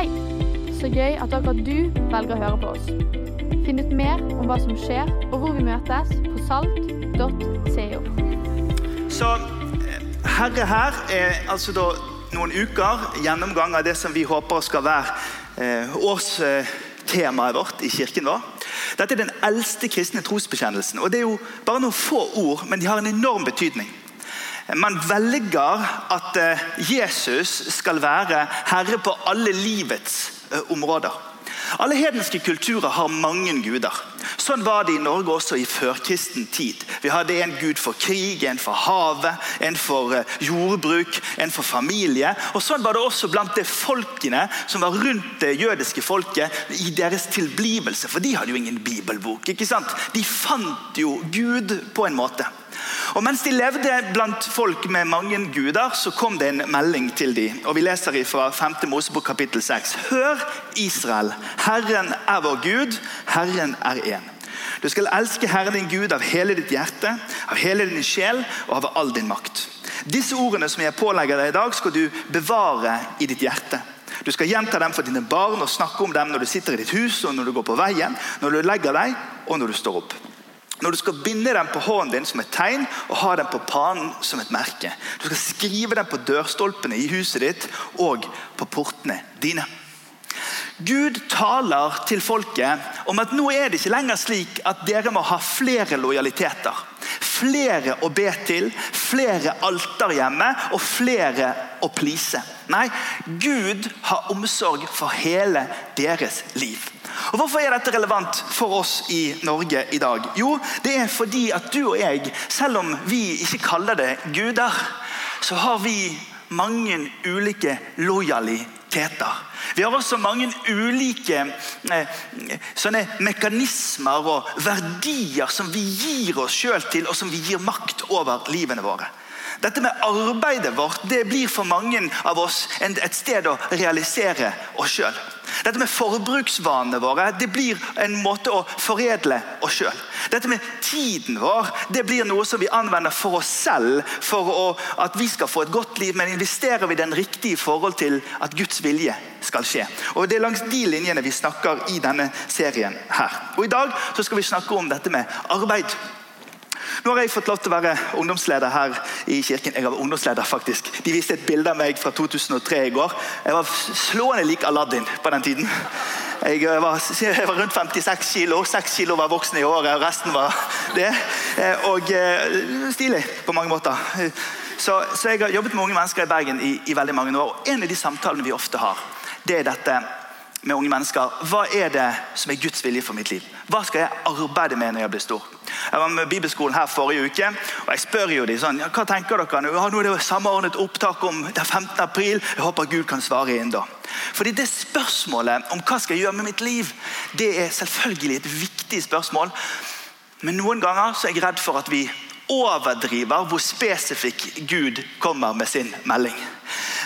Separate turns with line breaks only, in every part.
Hei! Så gøy at akkurat du velger å høre på oss. Finn ut mer om hva som skjer og hvor vi møtes på salt.co.
Så eh, Herre her er altså da noen uker gjennomgang av det som vi håper skal være eh, årstemaet vårt i kirken vår. Dette er den eldste kristne trosbekjennelsen. og Det er jo bare noen få ord, men de har en enorm betydning. Man velger at eh, Jesus skal være herre på alle livets eh, områder. Alle hedenske kulturer har mange guder. Sånn var det i Norge også i førkristen tid. Vi hadde en gud for krig, en for havet, en for eh, jordbruk, en for familie. Og Sånn var det også blant de folkene som var rundt det jødiske folket i deres tilblivelse. For de hadde jo ingen bibelbok. ikke sant? De fant jo Gud på en måte. Og Mens de levde blant folk med mange guder, så kom det en melding til dem. Og Vi leser fra 5. Mosebok kapittel 6. Hør, Israel, Herren er vår Gud, Herren er én. Du skal elske Herren din Gud av hele ditt hjerte, av hele din sjel og av all din makt. Disse ordene som jeg pålegger deg i dag, skal du bevare i ditt hjerte. Du skal gjenta dem for dine barn og snakke om dem når du sitter i ditt hus og når du går på veien, når du legger deg og når du står opp. Når du skal binde dem på hånden din som et tegn og ha dem på panen som et merke. Du skal skrive dem på dørstolpene i huset ditt og på portene dine. Gud taler til folket om at nå er det ikke lenger slik at dere må ha flere lojaliteter. Flere å be til, flere alter hjemme og flere å please. Nei, Gud har omsorg for hele deres liv. Og Hvorfor er dette relevant for oss i Norge i dag? Jo, det er fordi at du og jeg, selv om vi ikke kaller det guder, så har vi mange ulike lojaliteter. Vi har også mange ulike eh, sånne mekanismer og verdier som vi gir oss sjøl til, og som vi gir makt over livene våre. Dette med arbeidet vårt det blir for mange av oss et sted å realisere oss sjøl. Dette med forbruksvanene våre det blir en måte å foredle oss sjøl. Dette med tiden vår det blir noe som vi anvender for oss selv for å, at vi skal få et godt liv. Men investerer vi den riktige i forhold til at Guds vilje skal skje. Og Det er langs de linjene vi snakker i denne serien her. Og I dag så skal vi snakke om dette med arbeid. Nå har jeg fått lov til å være ungdomsleder her i kirken. Jeg var ungdomsleder faktisk. De viste et bilde av meg fra 2003 i går. Jeg var slående lik Aladdin på den tiden. Jeg var, jeg var, rundt 56 kilo. 6 kilo var voksen i året, og resten var det. Eh, og eh, stilig på mange måter. Så, så, jeg har jobbet med unge mennesker i Bergen i, i veldig mange år. og En av de samtalene vi ofte har, det er dette med unge mennesker. Hva er det som er Guds vilje for mitt liv? Hva skal jeg arbeide med når jeg blir stor? Jeg var med Bibelskolen her forrige uke, og jeg spør jo de sånn, ja, hva tenker dere nå? Ja, nå er det samordnet opptak om den 15. april. Jeg håper Gud kan svare inn da. Fordi det Spørsmålet om hva skal jeg gjøre med mitt liv, det er selvfølgelig et viktig spørsmål. Men noen ganger så er jeg redd for at vi overdriver hvor spesifikk Gud kommer med sin melding.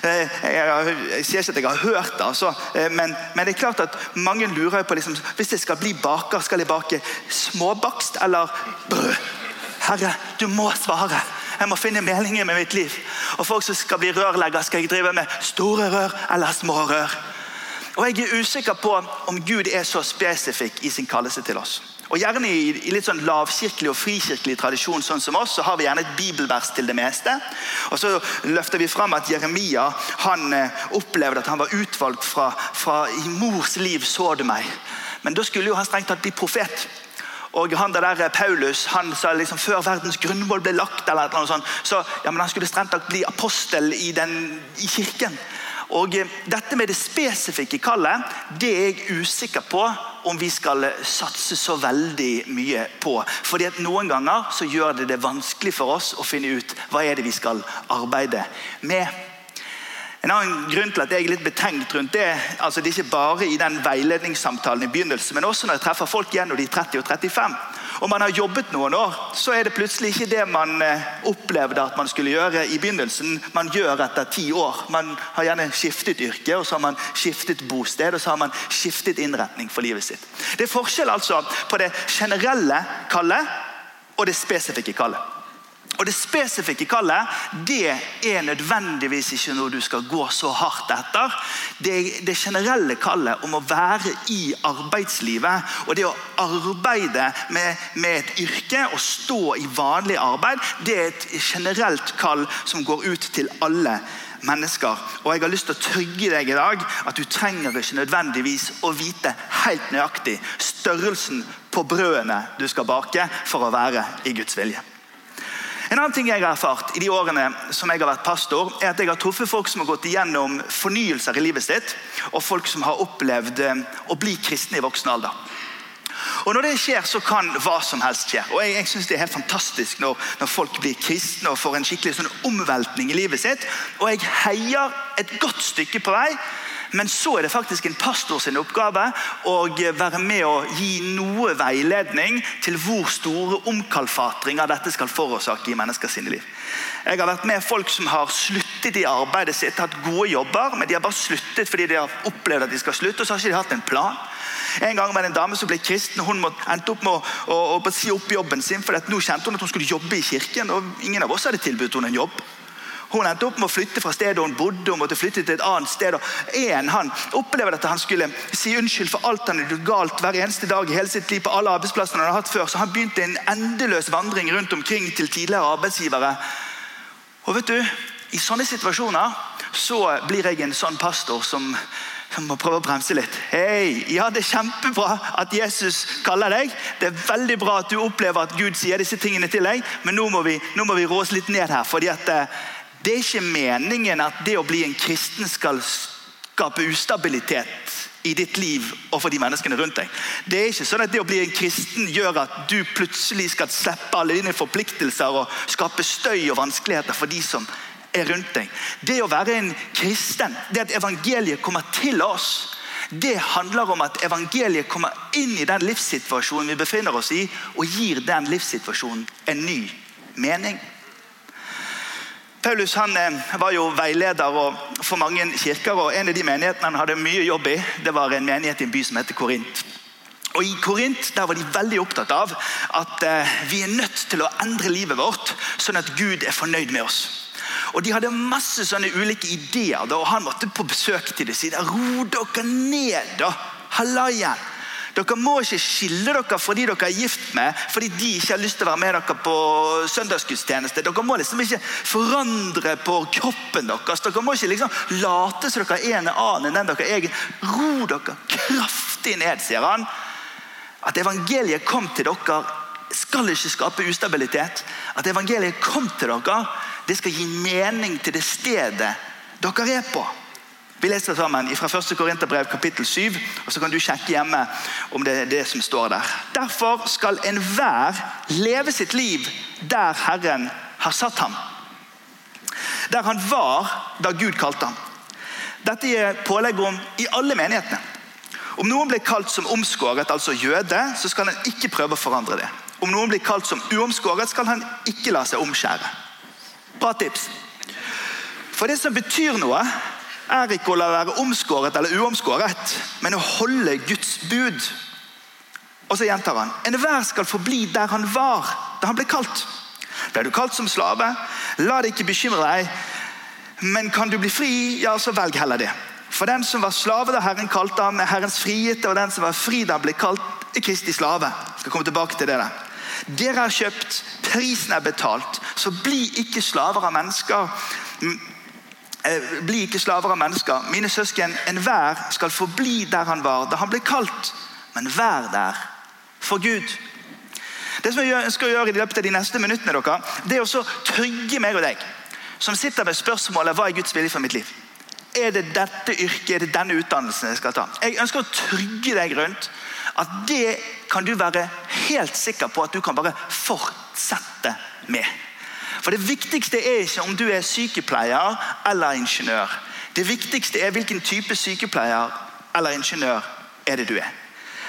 Eh, jeg, sier ikke at jeg har hørt det, altså, eh, men, men, det er klart at mange lurer på liksom, hvis jeg skal bli baker, skal jeg bake småbakst eller brød? Herre, du må svare. Jeg må finne meningen med mitt liv. Og folk som skal bli rørlegger, skal jeg drive med store rør eller små rør? Og Jeg er usikker på om Gud er så spesifikk i sin kallelse til oss. Og Gjerne i, i, litt sånn lavkirkelig og frikirkelig tradisjon sånn som oss, så har vi gjerne et bibelvers til det meste. Og Så løfter vi fram at Jeremia han eh, opplevde at han var utvalgt fra, fra i mors liv så du meg. Men da skulle jo han strengt tatt bli profet. Og han der der Paulus han sa liksom før verdens grunnmål ble lagt, eller noe sånt, så ja, men han skulle strengt tatt bli apostel i, den, i kirken. Og eh, Dette med det spesifikke kallet det er jeg usikker på om vi skal satse så veldig mye på. Fordi at Noen ganger så gjør det det vanskelig for oss å finne ut hva er det vi skal arbeide med. En annen grunn til at jeg er litt betenkt rundt det altså det er ikke bare i den veiledningssamtalen i begynnelsen, men også når jeg treffer folk gjennom de 30 og 35. Om man har jobbet noen år, så er det plutselig ikke det man eh, opplevde at man skulle gjøre i begynnelsen. Man gjør etter ti år. Man har gjerne skiftet yrke, og så har man skiftet bosted og så har man skiftet innretning for livet sitt. Det er forskjell altså på det generelle kallet og det spesifikke kallet. Og Det spesifikke kallet det er nødvendigvis ikke noe du skal gå så hardt etter. Det, det generelle kallet om å være i arbeidslivet og det å arbeide med, med et yrke og stå i vanlig arbeid, det er et generelt kall som går ut til alle mennesker. Og Jeg har lyst til å trygge deg i dag at du trenger ikke nødvendigvis å vite helt nøyaktig størrelsen på brødene du skal bake for å være i Guds vilje. En annen ting jeg har erfart i de årene som jeg har vært pastor, er at jeg har truffet folk som har gått igjennom fornyelser i livet sitt, og folk som har opplevd eh, å bli kristne i voksen alder. Og Når det skjer, så kan hva som helst skje. Og Jeg, jeg synes Det er helt fantastisk når, når, folk blir kristne og får en skikkelig sånn omveltning i livet sitt. Og jeg heier et godt stykke på vei men så er det faktisk en pastor sin oppgave å være med å gi noe veiledning til hvor store omkalfatringer dette skal forårsake i menneskers liv. Jeg har vært med folk som har sluttet i arbeidet sitt, hatt gode jobber, men de har bare sluttet fordi de har opplevd at de skal slutte, og så har ikke de hatt en plan. En gang var det en dame som ble kristen. og Hun endte opp med å, å, å si opp jobben sin, for nå kjente hun at hun skulle jobbe i kirken. og Ingen av oss hadde tilbudt henne en jobb. Hun endte opp med å flytte fra stedet hun bodde og måtte flytte til et annet sted. En han opplever at han skulle si unnskyld for alt han gjort galt hver eneste dag i hele sitt liv på alle arbeidsplassene han hadde hatt før. Så han begynte en endeløs vandring rundt omkring til tidligere arbeidsgivere. Og vet du, I sånne situasjoner så blir jeg en sånn pastor som jeg må prøve å bremse litt. Hei, ja, Det er kjempebra at Jesus kaller deg. Det er veldig bra at du opplever at Gud sier disse tingene til deg, men nå må vi, nå må vi rå oss litt ned her. fordi at eh, det er ikke meningen at det å bli en kristen skal skape ustabilitet i ditt liv og for de menneskene rundt deg. Det er ikke sånn at det å bli en kristen gjør at du plutselig skal slippe alle dine forpliktelser og skape støy og vanskeligheter for de som er rundt deg. Det å være en kristen, det at evangeliet kommer til oss, det handler om at evangeliet kommer inn i den livssituasjonen vi befinner oss i, og gir den livssituasjonen en ny mening. Paulus han eh, var jo veileder for mange kirker. og En av de menighetene han hadde mye jobb i, det var en menighet i en by som heter Korint. Og I Korint der var de veldig opptatt av at eh, vi er nødt til å endre livet vårt, sånn at Gud er fornøyd med oss. Og De hadde masse sånne ulike ideer, og han måtte på besøk til dem. Si, Ro dere ned, da! Halla igjen! Dere må ikke skille dere fra de dere er gift med, fordi de ikke har lyst til å være med dere på søndagsgudstjeneste. Dere må liksom ikke forandre på kroppen deres. Dere må ikke liksom late som dere er en annen enn den dere er. Ro dere kraftig ned, sier han. At evangeliet kom til dere, skal ikke skape ustabilitet. At evangeliet kom til dere, det skal gi mening til det stedet dere er på. Vi leser sammen fra 1. Korinterbrev kapittel 7, og så kan du sjekke hjemme om det er det som står der. Derfor skal enhver leve sitt liv der Herren har satt ham. Der han var da Gud kalte ham. Dette gir pålegg om i alle menighetene. Om noen blir kalt som omskåret, altså jøde, så skal han ikke prøve å forandre det. Om noen blir kalt som uomskåret, skal han ikke la seg omskjære. Bra tips. For det som betyr noe, er ikke å la være omskåret eller uomskåret, men å holde Guds bud. Og så gjentar han enhver skal forbli der han var da han ble kalt. Ble du kalt som slave, la det ikke bekymre deg. Men kan du bli fri, ja, så velg heller det. For den som var slave da Herren kalte ham, er Herrens frigitte, og den som var fri da han ble kalt, er Kristi slave. Skal komme tilbake til det der. Dere er kjøpt, prisen er betalt, så bli ikke slaver av mennesker bli ikke slaver av mennesker. Mine søsken, enhver skal forbli der han var da han ble kalt, men vær der for Gud. Det som jeg ønsker å gjøre i løpet av de neste minuttene, dere, det er å trygge meg og deg, som sitter med spørsmålet hva er Guds vilje for mitt liv. Er det dette yrket, er det denne utdannelsen jeg skal ta? Jeg ønsker å trygge deg rundt at det kan du være helt sikker på at du kan bare fortsette med. For Det viktigste er ikke om du er sykepleier eller ingeniør. Det viktigste er hvilken type sykepleier eller ingeniør er det du er.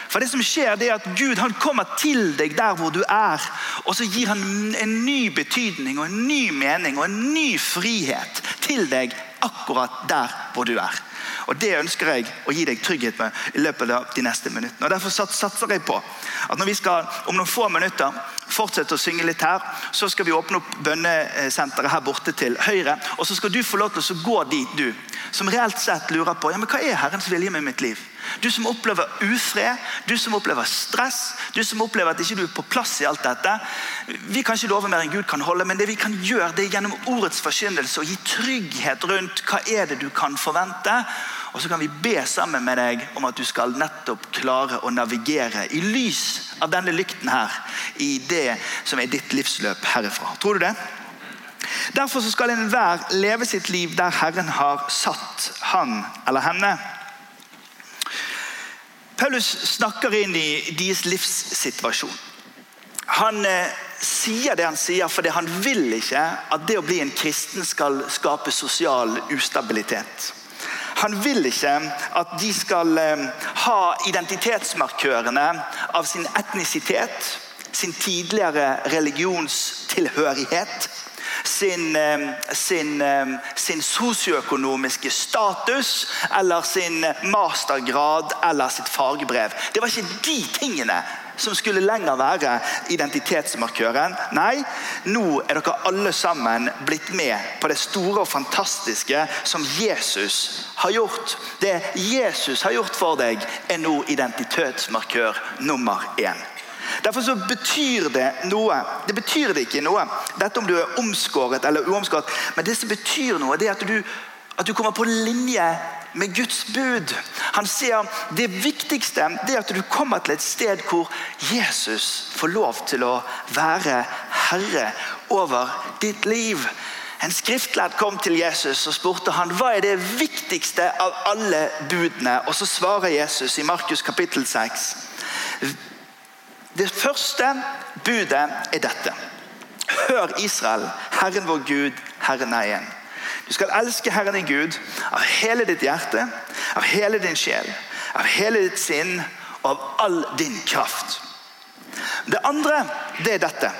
For det som skjer det er at Gud han kommer til deg der hvor du er, og så gir han en ny betydning og en ny mening og en ny frihet til deg akkurat der hvor du er. Og Det ønsker jeg å gi deg trygghet med i løpet av de neste minuttene. Og Derfor satser jeg på at når vi skal om noen få minutter fortsette å synge litt her. Så skal vi åpne opp bønnesenteret her borte til høyre. Og så skal du få lov til å gå dit, du, som reelt sett lurer på ja, men hva er Herrens vilje med mitt liv. Du som opplever ufred, du som opplever stress, du som opplever at ikke du er på plass i alt dette. Vi kan ikke love mer enn Gud kan holde, men det vi kan gjøre det er gjennom ordets forkynnelse å gi trygghet rundt hva er det du kan forvente. Og så kan vi be sammen med deg om at du skal nettopp klare å navigere i lys av denne lykten her, i det som er ditt livsløp herifra. Tror du det? Derfor skal enhver leve sitt liv der Herren har satt han eller henne. Paulus snakker inn i deres livssituasjon. Han eh, sier det han sier fordi han vil ikke at det å bli en kristen skal skape sosial ustabilitet. Han vil ikke at de skal eh, ha identitetsmarkørene av sin etnisitet, sin tidligere religionstilhørighet sin, sin, sin sosioøkonomiske status eller sin mastergrad eller sitt fagbrev. Det var ikke de tingene som skulle lenger være identitetsmarkøren. Nei, nå er dere alle sammen blitt med på det store og fantastiske som Jesus har gjort. Det Jesus har gjort for deg, er nå identitetsmarkør nummer én. Derfor så betyr det noe. Det betyr det ikke noe, dette om du er omskåret eller uomskåret. Men det som betyr noe, det er at du, at du kommer på linje med Guds bud. Han sier det viktigste det er at du kommer til et sted hvor Jesus får lov til å være herre over ditt liv. En skriftlærd kom til Jesus og spurte han, hva er det viktigste av alle budene. Og Så svarer Jesus i Markus kapittel 6. Det første budet er dette. Hør Israel, Herren vår Gud, Herren er igjen. Du skal elske Herren din Gud av hele ditt hjerte, av hele din sjel, av hele ditt sinn og av all din kraft. Det andre det er dette.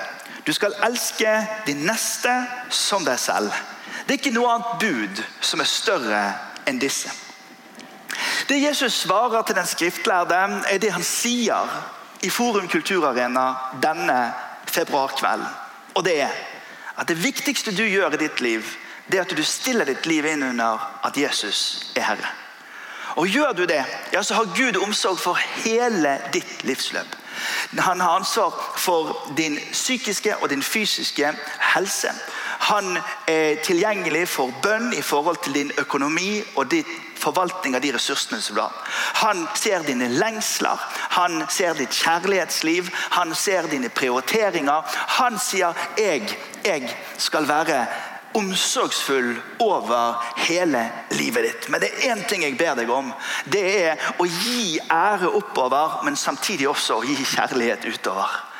Du skal elske din neste som deg selv. Det er ikke noe annet bud som er større enn disse. Det Jesus svarer til den skriftlærde, er det han sier i Forum kulturarena denne februarkvelden. Og det er at det viktigste du gjør i ditt liv, det er at du stiller ditt liv inn under at Jesus er Herre. Og Gjør du det, ja, så har Gud omsorg for hele ditt livsløp. Han har ansvar for din psykiske og din fysiske helse. Han er tilgjengelig for bønn i forhold til din økonomi og ditt forvaltning av de ressursene som du har. Han ser dine lengsler, han ser ditt kjærlighetsliv, han ser dine prioriteringer. Han sier 'jeg, jeg skal være omsorgsfull over hele livet ditt. Men det er én ting jeg ber deg om. Det er å gi ære oppover, men samtidig også å gi kjærlighet utover.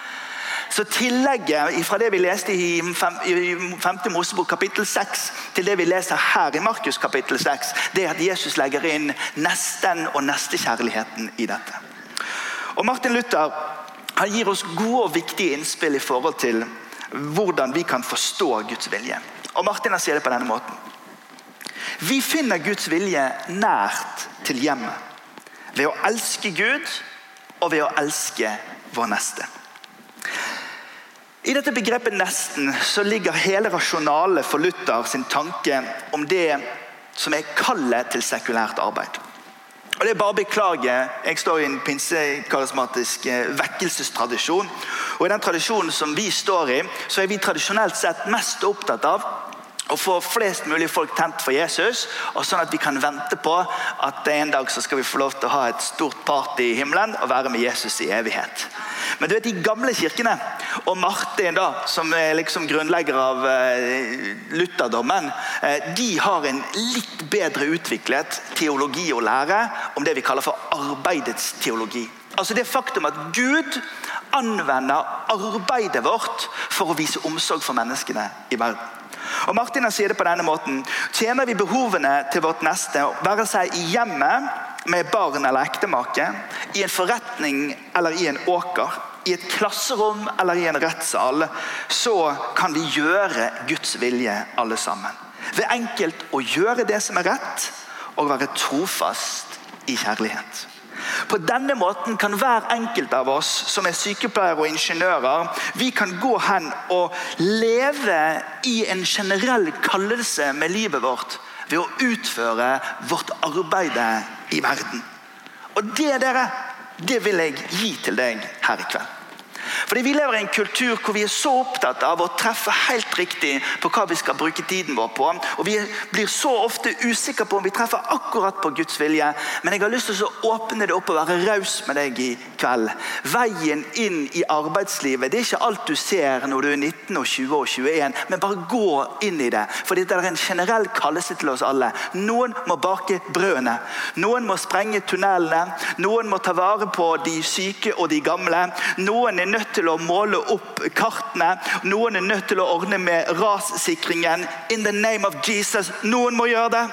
Så tillegget fra det vi leste i 5. Mosebok kapittel 6, til det vi leser her i Markus kapittel 6, det er at Jesus legger inn nesten og nestekjærligheten i dette. Og Martin Luther han gir oss gode og viktige innspill i forhold til hvordan vi kan forstå Guds vilje. Og Martin sier det på denne måten. Vi finner Guds vilje nært til hjemmet ved å elske Gud og ved å elske vår neste. I dette begrepet 'nesten' så ligger hele rasjonalet for Luther sin tanke om det som er kallet til sekulært arbeid. Og det er bare å beklage. Jeg står i en pinsekarismatisk eh, vekkelsestradisjon. Og I den tradisjonen som vi står i, så er vi tradisjonelt sett mest opptatt av å få flest mulig folk tent for Jesus, og sånn at vi kan vente på at en dag så skal vi få lov til å ha et stort party i himmelen og være med Jesus i evighet. Men du vet, de gamle kirkene, og Martin, da, som er liksom grunnlegger av eh, lutherdommen, eh, de har en litt bedre utviklet teologi og lære om det vi kaller for arbeidets teologi. Altså det faktum at Gud anvender arbeidet vårt for å vise omsorg for menneskene i verden. Og Martina sier det på denne måten. Tjener vi behovene til vårt neste, være seg i hjemmet med barn eller ektemake, i en forretning eller i en åker, i et klasserom eller i en rettssal, så kan vi gjøre Guds vilje alle sammen. Ved enkelt å gjøre det som er rett, og være trofast i kjærlighet. På denne måten kan hver enkelt av oss som er sykepleiere og ingeniører, vi kan gå hen og leve i en generell kallelse med livet vårt ved å utføre vårt arbeid i verden. Og det, dere, det vil jeg gi til deg her i kveld. Fordi Vi lever i en kultur hvor vi er så opptatt av å treffe helt riktig på hva vi skal bruke tiden vår på. Og Vi blir så ofte usikre på om vi treffer akkurat på Guds vilje. Men jeg har lyst til å åpne det opp og være raus med deg i kveld. Veien inn i arbeidslivet det er ikke alt du ser når du er 19, og 20 og 21. Men bare gå inn i det. For det er en generell kallelse til oss alle. Noen må bake brødene. Noen må sprenge tunnelene. Noen må ta vare på de syke og de gamle. Noen er nødt til å måle opp kartene. Noen er nødt til å ordne med rassikringen. In the name of Jesus. Noen må gjøre det.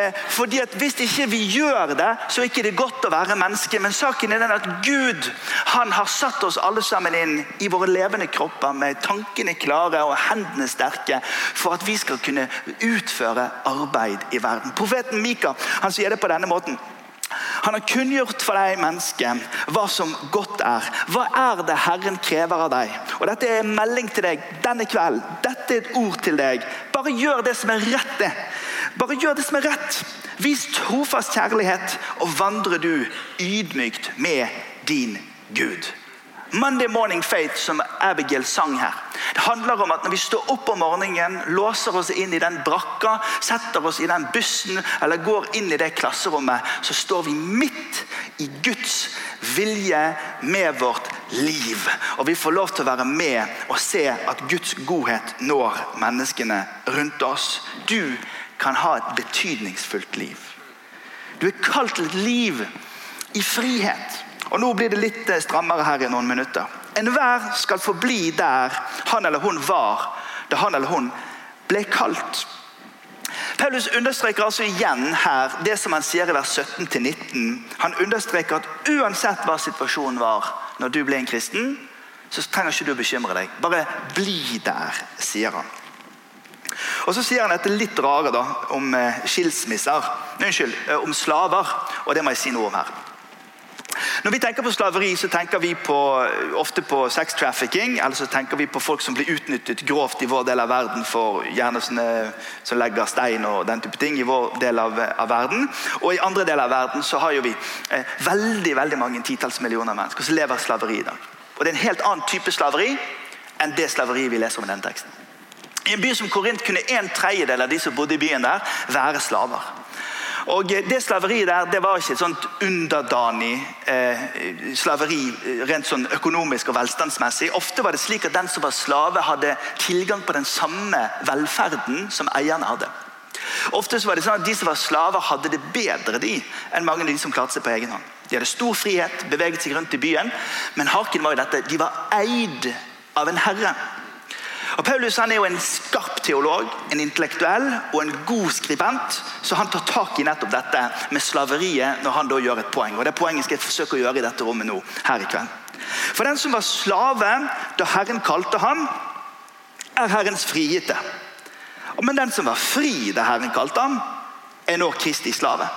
Eh, fordi at Hvis ikke vi gjør det, så er ikke det godt å være menneske. Men saken er den at Gud han har satt oss alle sammen inn i våre levende kropper med tankene klare og hendene sterke for at vi skal kunne utføre arbeid i verden. Profeten Mika han sier det på denne måten. Han har kunngjort for deg, menneske, hva som godt er. Hva er det Herren krever av deg? Og Dette er en melding til deg denne kvelden. Dette er et ord til deg. Bare gjør det som er rett. det. Bare gjør det som er rett. Vis trofast kjærlighet, og vandrer du ydmykt med din Gud. Monday Morning Faith, som Abigail sang her. Det handler om at når vi står opp om morgenen, låser oss inn i den brakka, setter oss i den bussen eller går inn i det klasserommet, så står vi midt i Guds vilje med vårt liv. Og vi får lov til å være med og se at Guds godhet når menneskene rundt oss. Du kan ha et betydningsfullt liv. Du er kalt til et liv i frihet. Og Nå blir det litt eh, strammere her i noen minutter. Enhver skal forbli der han eller hun var da han eller hun ble kalt. Paulus understreker altså igjen her det som han sier i vers 17-19. Han understreker at uansett hva situasjonen var når du ble en kristen, så trenger ikke du å bekymre deg. Bare bli der, sier han. Og Så sier han dette litt rare da, om eh, skilsmisser. Unnskyld, eh, om slaver. Og det må jeg si noe om her. Når vi tenker på slaveri, så tenker vi på, ofte på sex trafficking. Eller så tenker vi på folk som blir utnyttet grovt i vår del av verden for gjerne som legger stein og den type ting i vår del av, av verden. Og i andre deler av verden så har jo vi eh, veldig veldig mange titalls millioner mennesker som lever slaveri i dag. Og Det er en helt annen type slaveri enn det slaveriet vi leser om i denne teksten. I en by som Korint kunne en tredjedel av de som bodde i byen der, være slaver. Og Det slaveriet der det var ikke et sånt underdanig eh, slaveri rent sånn økonomisk og velstandsmessig. Ofte var det slik at den som var slave, hadde tilgang på den samme velferden som eierne hadde. Ofte var det sånn at De som var slaver, hadde det bedre de, enn mange av de som klarte seg på egen hånd. De hadde stor frihet, beveget seg rundt i byen, men haken var jo dette, de var eid av en herre. Og Paulus han er jo en skarp teolog, en intellektuell og en god skribent. Så han tar tak i nettopp dette med slaveriet når han da gjør et poeng. Og Det poenget skal jeg forsøke å gjøre i dette rommet nå, her i kveld. For den som var slave da Herren kalte ham, er Herrens frigitte. Men den som var fri da Herren kalte ham, er nå Kristi slave.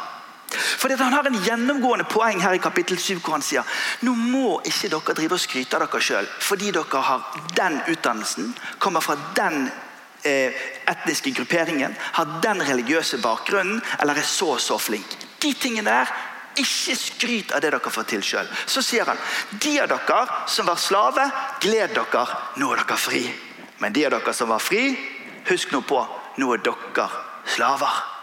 Fordi Han har en gjennomgående poeng her i kapittel 7 hvor han sier nå må ikke dere drive og skryte av dere sjøl fordi dere har den utdannelsen, kommer fra den eh, etniske grupperingen, har den religiøse bakgrunnen eller er så og så flink. De tingene der ikke skryt av det dere får til sjøl. Så sier han de av dere som var slave, gled dere, nå er dere fri. Men de av dere som var fri, husk nå på, nå er dere slaver.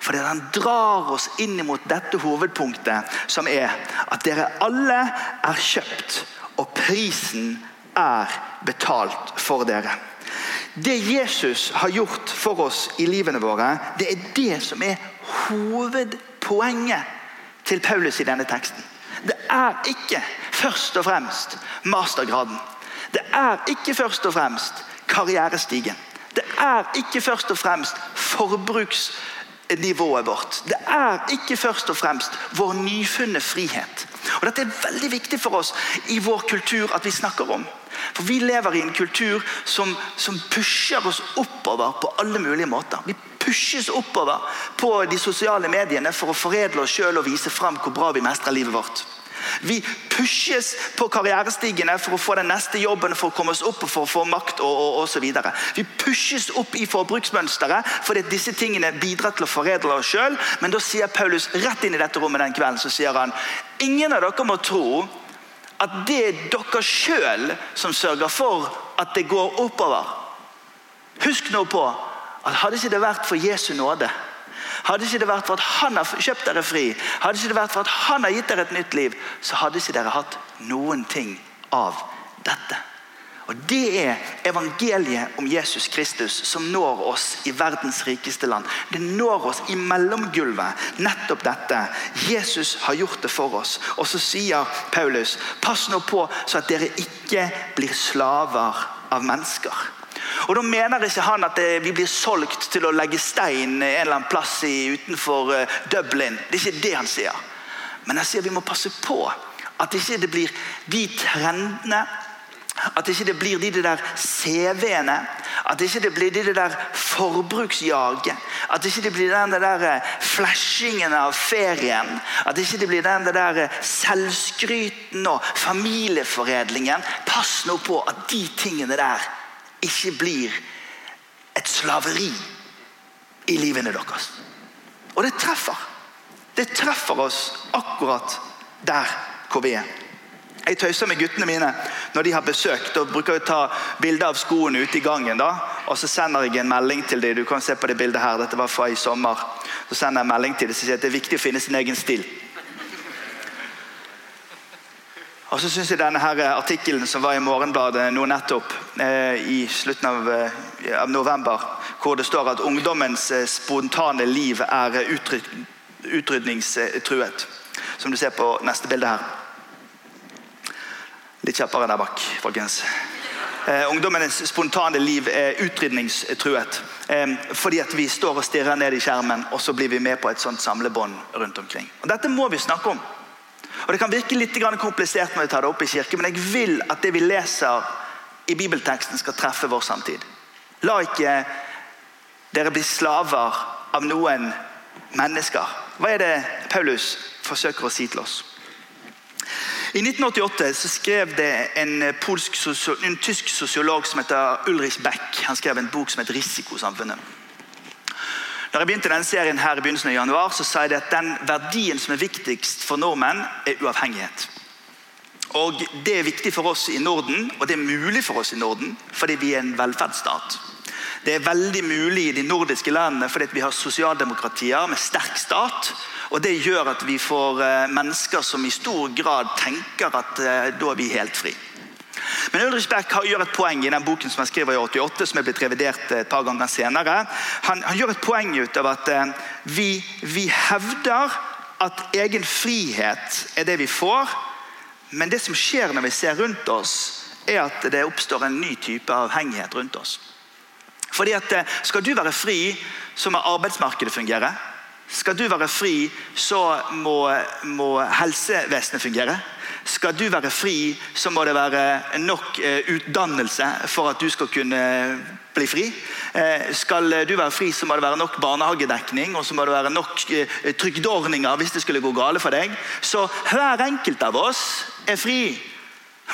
Fordi han drar oss inn mot dette hovedpunktet, som er at dere alle er kjøpt, og prisen er betalt for dere. Det Jesus har gjort for oss i livene våre, det er det som er hovedpoenget til Paulus i denne teksten. Det er ikke først og fremst mastergraden. Det er ikke først og fremst karrierestigen. Det er ikke først og fremst forbruks nivået vårt. Det er ikke først og fremst vår nyfunne frihet. Og Dette er veldig viktig for oss i vår kultur at vi snakker om. For Vi lever i en kultur som, som pusher oss oppover på alle mulige måter. Vi pushes oppover på de sosiale mediene for å foredle oss sjøl og vise fram hvor bra vi mestrer livet vårt. Vi pushes på karrierestigene for å få den neste jobben, for å komme oss opp for å få makt og, og så videre. Vi pushes opp i forbruksmønsteret fordi disse tingene bidrar til å foredle oss sjøl. Men da sier Paulus rett inn i dette rommet den kvelden så sier han, ingen av dere må tro at det er dere sjøl som sørger for at det går oppover. Husk nå på at hadde ikke det vært for Jesu nåde, hadde ikke det vært for at han har kjøpt dere fri, hadde ikke det vært for at han har gitt dere et nytt liv, så hadde ikke dere hatt noen ting av dette. Og Det er evangeliet om Jesus Kristus som når oss i verdens rikeste land. Det når oss i mellomgulvet. Nettopp dette. Jesus har gjort det for oss. Og så sier Paulus, pass nå på så at dere ikke blir slaver av mennesker. Og Da mener ikke han at vi blir solgt til å legge stein en eller annen plass utenfor eh, Dublin. Det er ikke det han sier. Men han sier vi må passe på at ikke det blir de trendene at ikke det blir de der CV-ene. At ikke det blir de der forbruksjaget. At ikke det blir den der eh, flashingen av ferien. At ikke det blir den der eh, selvskryten og familieforedlingen. Pass nå på at de tingene der ikke blir et slaveri i livene deres. Og det treffer. Det treffer oss akkurat der hvor vi er. Jeg tøyser med guttene mine når de har besøk. Da bruker å ta bilde av skoene ute i gangen. da, og Så sender jeg en melding til dem. Du kan se på det bildet her. Dette var fra i sommer. Så sender jeg en melding til dem som sier at det er viktig å finne sin egen stil. Og så synes jeg denne her artikkelen som var i Morgenbladet nå nettopp, eh, i slutten av, eh, av, november, hvor det står at ungdommens eh, spontane liv er utrydningstruet. Som du ser på neste bilde her. Litt kjappere der bak, folkens. Eh, ungdommenes spontane liv er utrydningstruet. Eh, fordi at vi står og stirrer ned i skjermen, og så blir vi med på et sånt samlebånd rundt omkring. Og Dette må vi snakke om. Og Det kan virke litt komplisert når vi tar det opp i kirke, men jeg vil at det vi leser i bibelteksten, skal treffe vår samtid. La ikke dere bli slaver av noen mennesker. Hva er det Paulus forsøker å si til oss? I 1988 så skrev det en, polsk, en tysk sosiolog som heter Ulrich Beck. Han skrev en bok som heter 'Risikosamfunnet'. Når jeg begynte denne serien her i begynnelsen av januar, så sa jeg at den verdien som er viktigst for nordmenn, er uavhengighet. Og Det er viktig for oss i Norden, og det er mulig for oss i Norden fordi vi er en velferdsstat. Det er veldig mulig i de nordiske landene fordi vi har sosialdemokratier med sterk stat og Det gjør at vi får eh, mennesker som i stor grad tenker at eh, da er vi helt fri. Men Ulrich Beck gjør et poeng i den boken som han skriver i 88, som er blitt revidert et par ganger senere. Han, han gjør et poeng ut av at eh, vi, vi hevder at egen frihet er det vi får, men det som skjer når vi ser rundt oss, er at det oppstår en ny type avhengighet rundt oss. Fordi at Skal du være fri, så må arbeidsmarkedet fungere. Skal du være fri, så må, må helsevesenet fungere. Skal du være fri, så må det være nok eh, utdannelse for at du skal kunne bli fri. Eh, skal du være fri, så må det være nok barnehagedekning og så må det være nok eh, trygdeordninger hvis det skulle gå gale for deg. Så hver enkelt av oss er fri,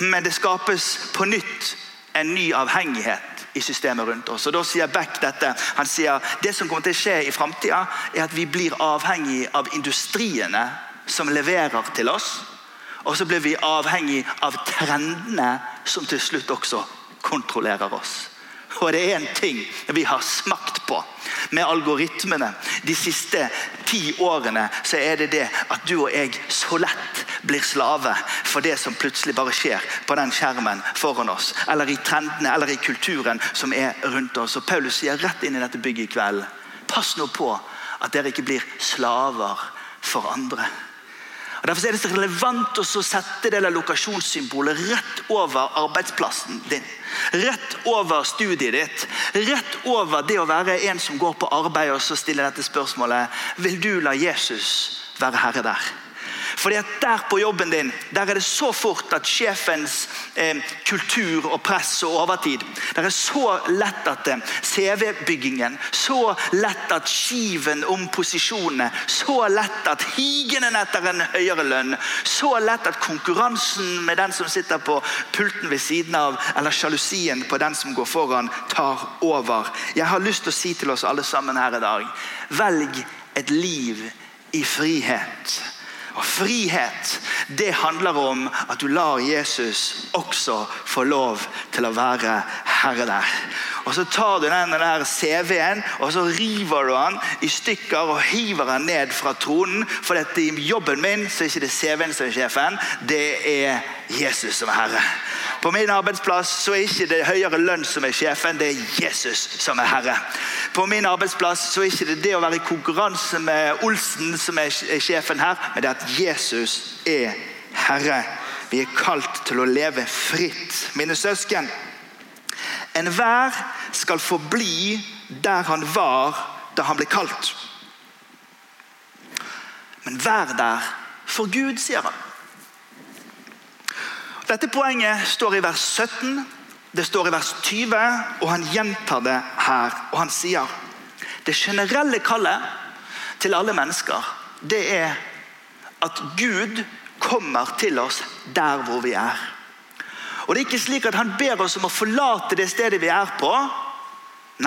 men det skapes på nytt en ny avhengighet i systemet rundt oss. Og Da sier Beck dette. Han sier det som kommer til å skje i framtida, er at vi blir avhengig av industriene som leverer til oss. Og så blir vi avhengig av trendene som til slutt også kontrollerer oss. Og det er en ting vi har smakt på med algoritmene de siste ti årene, så er det det at du og jeg så lett blir slave for det som plutselig bare skjer på den skjermen foran oss, eller i trendene eller i kulturen som er rundt oss. Og Paulus sier rett inn i dette bygget i kveld pass nå på at dere ikke blir slaver for andre. Og Derfor er det så relevant å sette det lokasjonssymbolet rett over arbeidsplassen din. Rett over studiet ditt. Rett over det å være en som går på arbeid og så stiller dette spørsmålet Vil du la Jesus være herre der? Fordi at Der på jobben din der er det så fort at sjefens eh, kultur og press og overtid Det er så lett at eh, CV-byggingen, så lett at skiven om posisjonene, så lett at higenen etter en høyere lønn, så lett at konkurransen med den som sitter på pulten ved siden av, eller sjalusien på den som går foran, tar over. Jeg har lyst til å si til oss alle sammen her i dag velg et liv i frihet. Og Frihet det handler om at du lar Jesus også få lov til å være herre der. Og Så tar du den CV-en og så river du den i stykker og hiver den ned fra tronen. For dette i jobben min så er ikke det CV-en som er sjefen, det er Jesus som er herre. På min arbeidsplass så er ikke det høyere lønn som er sjefen, det er Jesus som er herre. På min arbeidsplass så er ikke det det å være i konkurranse med Olsen som er sjefen her, men det er at Jesus er herre. Vi er kalt til å leve fritt. Mine søsken, enhver skal forbli der han var da han ble kalt. Men vær der for Gud, sier han. Dette poenget står i vers 17, det står i vers 20, og han gjentar det her. Og han sier det generelle kallet til alle mennesker, det er at Gud kommer til oss der hvor vi er. Og Det er ikke slik at han ber oss om å forlate det stedet vi er på.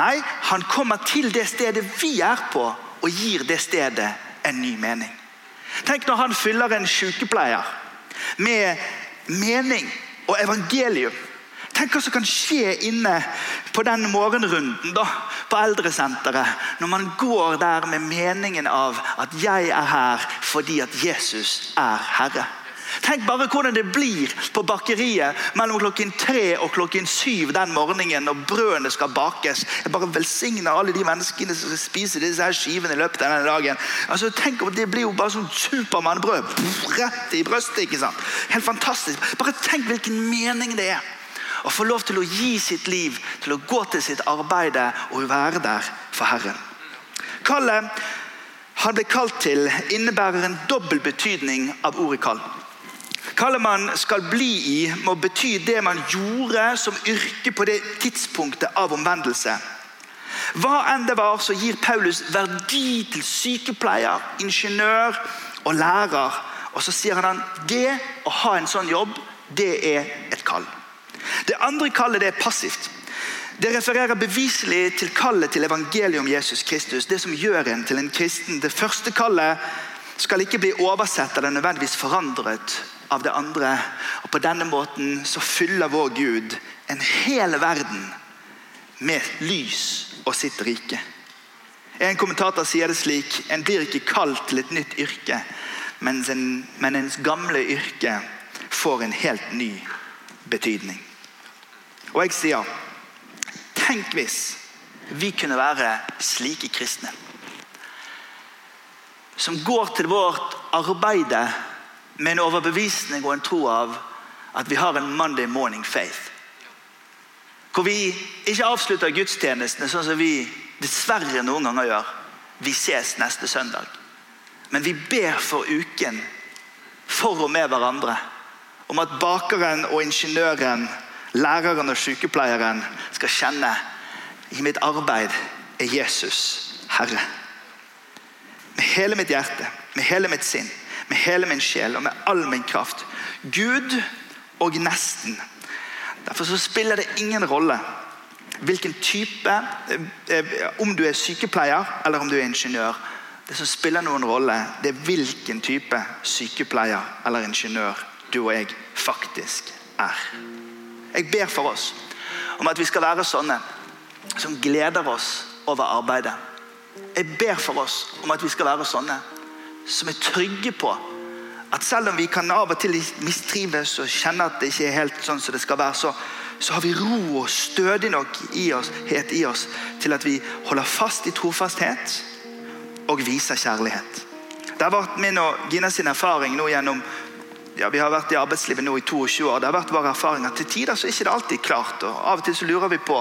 Nei, han kommer til det stedet vi er på, og gir det stedet en ny mening. Tenk når han fyller en sykepleier med mening og evangelium. Tenk hva som kan skje inne på den morgenrunden da, på eldresenteret. Når man går der med meningen av at 'jeg er her fordi at Jesus er Herre'. Tenk bare hvordan det blir på bakeriet mellom klokken tre og klokken syv den morgenen når brødene skal bakes. Jeg bare velsigner alle de menneskene som skal spise disse her skivene i løpet av denne dagen. Altså, tenk om Det blir jo bare sånn Supermann-brød rett i brøstet. ikke sant? Helt fantastisk. Bare tenk hvilken mening det er å få lov til å gi sitt liv, til å gå til sitt arbeid og være der for Herren. Kallet han ble kalt til, innebærer en dobbel betydning av ordet kall. Kallet man skal bli i, må bety det man gjorde som yrke på det tidspunktet av omvendelse. Hva enn det var, så gir Paulus verdi til sykepleier, ingeniør og lærer. Og så sier han at det å ha en sånn jobb, det er et kall. Det andre kallet det er passivt. Det refererer beviselig til kallet til evangeliet om Jesus Kristus. Det som gjør en til en kristen. Det første kallet skal ikke bli oversett eller nødvendigvis forandret av det andre. Og På denne måten så fyller vår Gud en hel verden med lys og sitt rike. En kommentator sier det slik En blir ikke kalt til et nytt yrke, men, en, men ens gamle yrke får en helt ny betydning. Og jeg sier Tenk hvis vi kunne være slike kristne. Som går til vårt arbeide med en overbevisning og en tro av at vi har en Monday morning faith. Hvor vi ikke avslutter gudstjenestene sånn som vi dessverre noen ganger gjør. Vi ses neste søndag. Men vi ber for uken, for og med hverandre, om at bakeren og ingeniøren, læreren og sykepleieren skal kjenne i mitt arbeid er Jesus Herre. Med hele mitt hjerte, med hele mitt sinn med hele min sjel og med all min kraft. Gud og nesten. Derfor så spiller det ingen rolle hvilken type eh, eh, Om du er sykepleier eller om du er ingeniør. Det som spiller noen rolle, det er hvilken type sykepleier eller ingeniør du og jeg faktisk er. Jeg ber for oss om at vi skal være sånne som gleder oss over arbeidet. Jeg ber for oss om at vi skal være sånne som er trygge på at selv om vi kan av og til mistrives og kjenne at det ikke er helt sånn som det skal være, så, så har vi ro og stødig nok i oss, i oss til at vi holder fast i trofasthet og viser kjærlighet. Det har vært min og Gina sin erfaring nå gjennom ja, Vi har vært i arbeidslivet nå i 22 år. Det har vært vår erfaring at Til tider så er det ikke alltid klart. og Av og til så lurer vi på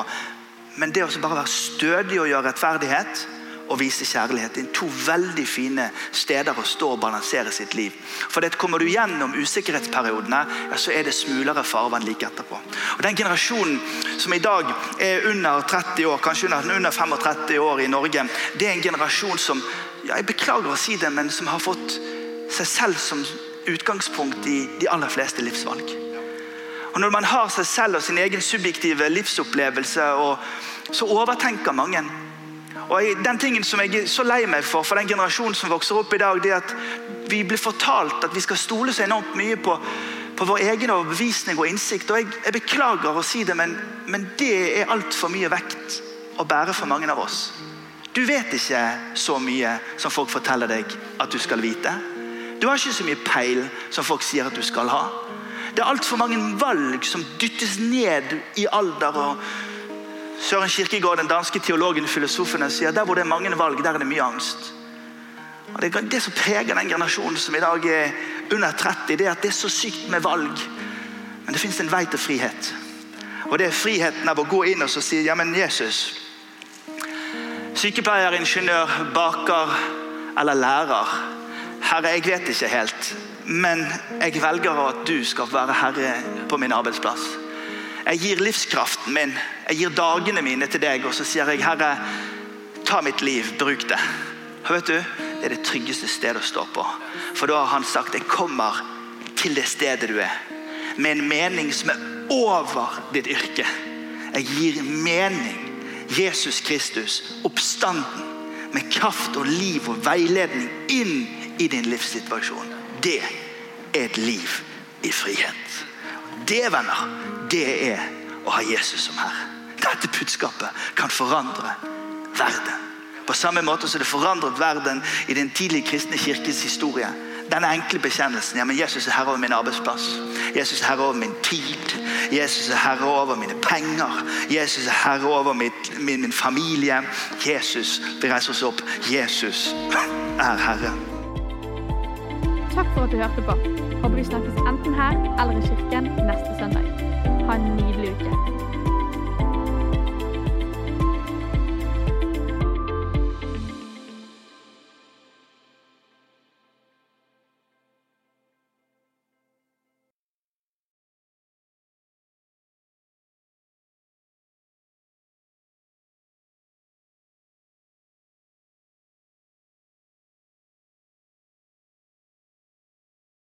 Men det å bare være stødig og gjøre rettferdighet og vise kjærlighet. Det er to veldig fine steder å stå og balansere sitt liv. For det Kommer du gjennom usikkerhetsperiodene, ja, så er det smulere farvann like etterpå. Og Den generasjonen som i dag er under 30 år, kanskje under 35 år i Norge, det er en generasjon som ja, jeg beklager å si det, men som har fått seg selv som utgangspunkt i de aller fleste livsvalg. Og Når man har seg selv og sin egen subjektive livsopplevelse, så overtenker mange. Og den tingen som jeg er så lei meg for for den generasjonen som vokser opp i dag, det er at vi blir fortalt at vi skal stole så enormt mye på, på vår egen overbevisning og innsikt. Og jeg, jeg beklager å si det, men, men det er altfor mye vekt å bære for mange av oss. Du vet ikke så mye som folk forteller deg at du skal vite. Du har ikke så mye peil som folk sier at du skal ha. Det er altfor mange valg som dyttes ned i alder. og Søren Kirkegaard, den danske teologen og filosofen, sier der hvor det er mange valg, der er det mye angst. Og det, det som preger den generasjonen som i dag er under 30, det er at det er så sykt med valg. Men det fins en vei til frihet. Og det er friheten av å gå inn og si ja, men Jesus Sykepleier, ingeniør, baker eller lærer. Herre, jeg vet ikke helt, men jeg velger at du skal være herre på min arbeidsplass. Jeg gir livskraften min, jeg gir dagene mine til deg, og så sier jeg, Herre, ta mitt liv, bruk det. Og vet du, Det er det tryggeste stedet å stå på. For da har han sagt, jeg kommer til det stedet du er, med en mening som er over ditt yrke. Jeg gir mening. Jesus Kristus, oppstanden, med kraft og liv og veiledning inn i din livssituasjon. Det er et liv i frihet. Det, venner, det er å ha Jesus som Herre. Dette budskapet kan forandre verden. På samme måte som det forandret verden i den tidlige kristne kirkes historie. Denne enkle bekjennelsen. ja, men Jesus er herre over min arbeidsplass. Jesus er herre over min tid. Jesus er herre over mine penger. Jesus er herre over mitt, min, min familie. Jesus, vi reiser oss opp. Jesus er herre.
Takk for at du hørte på. Håper vi snakkes enten her eller i kirken neste søndag. Ha en nydelig uke.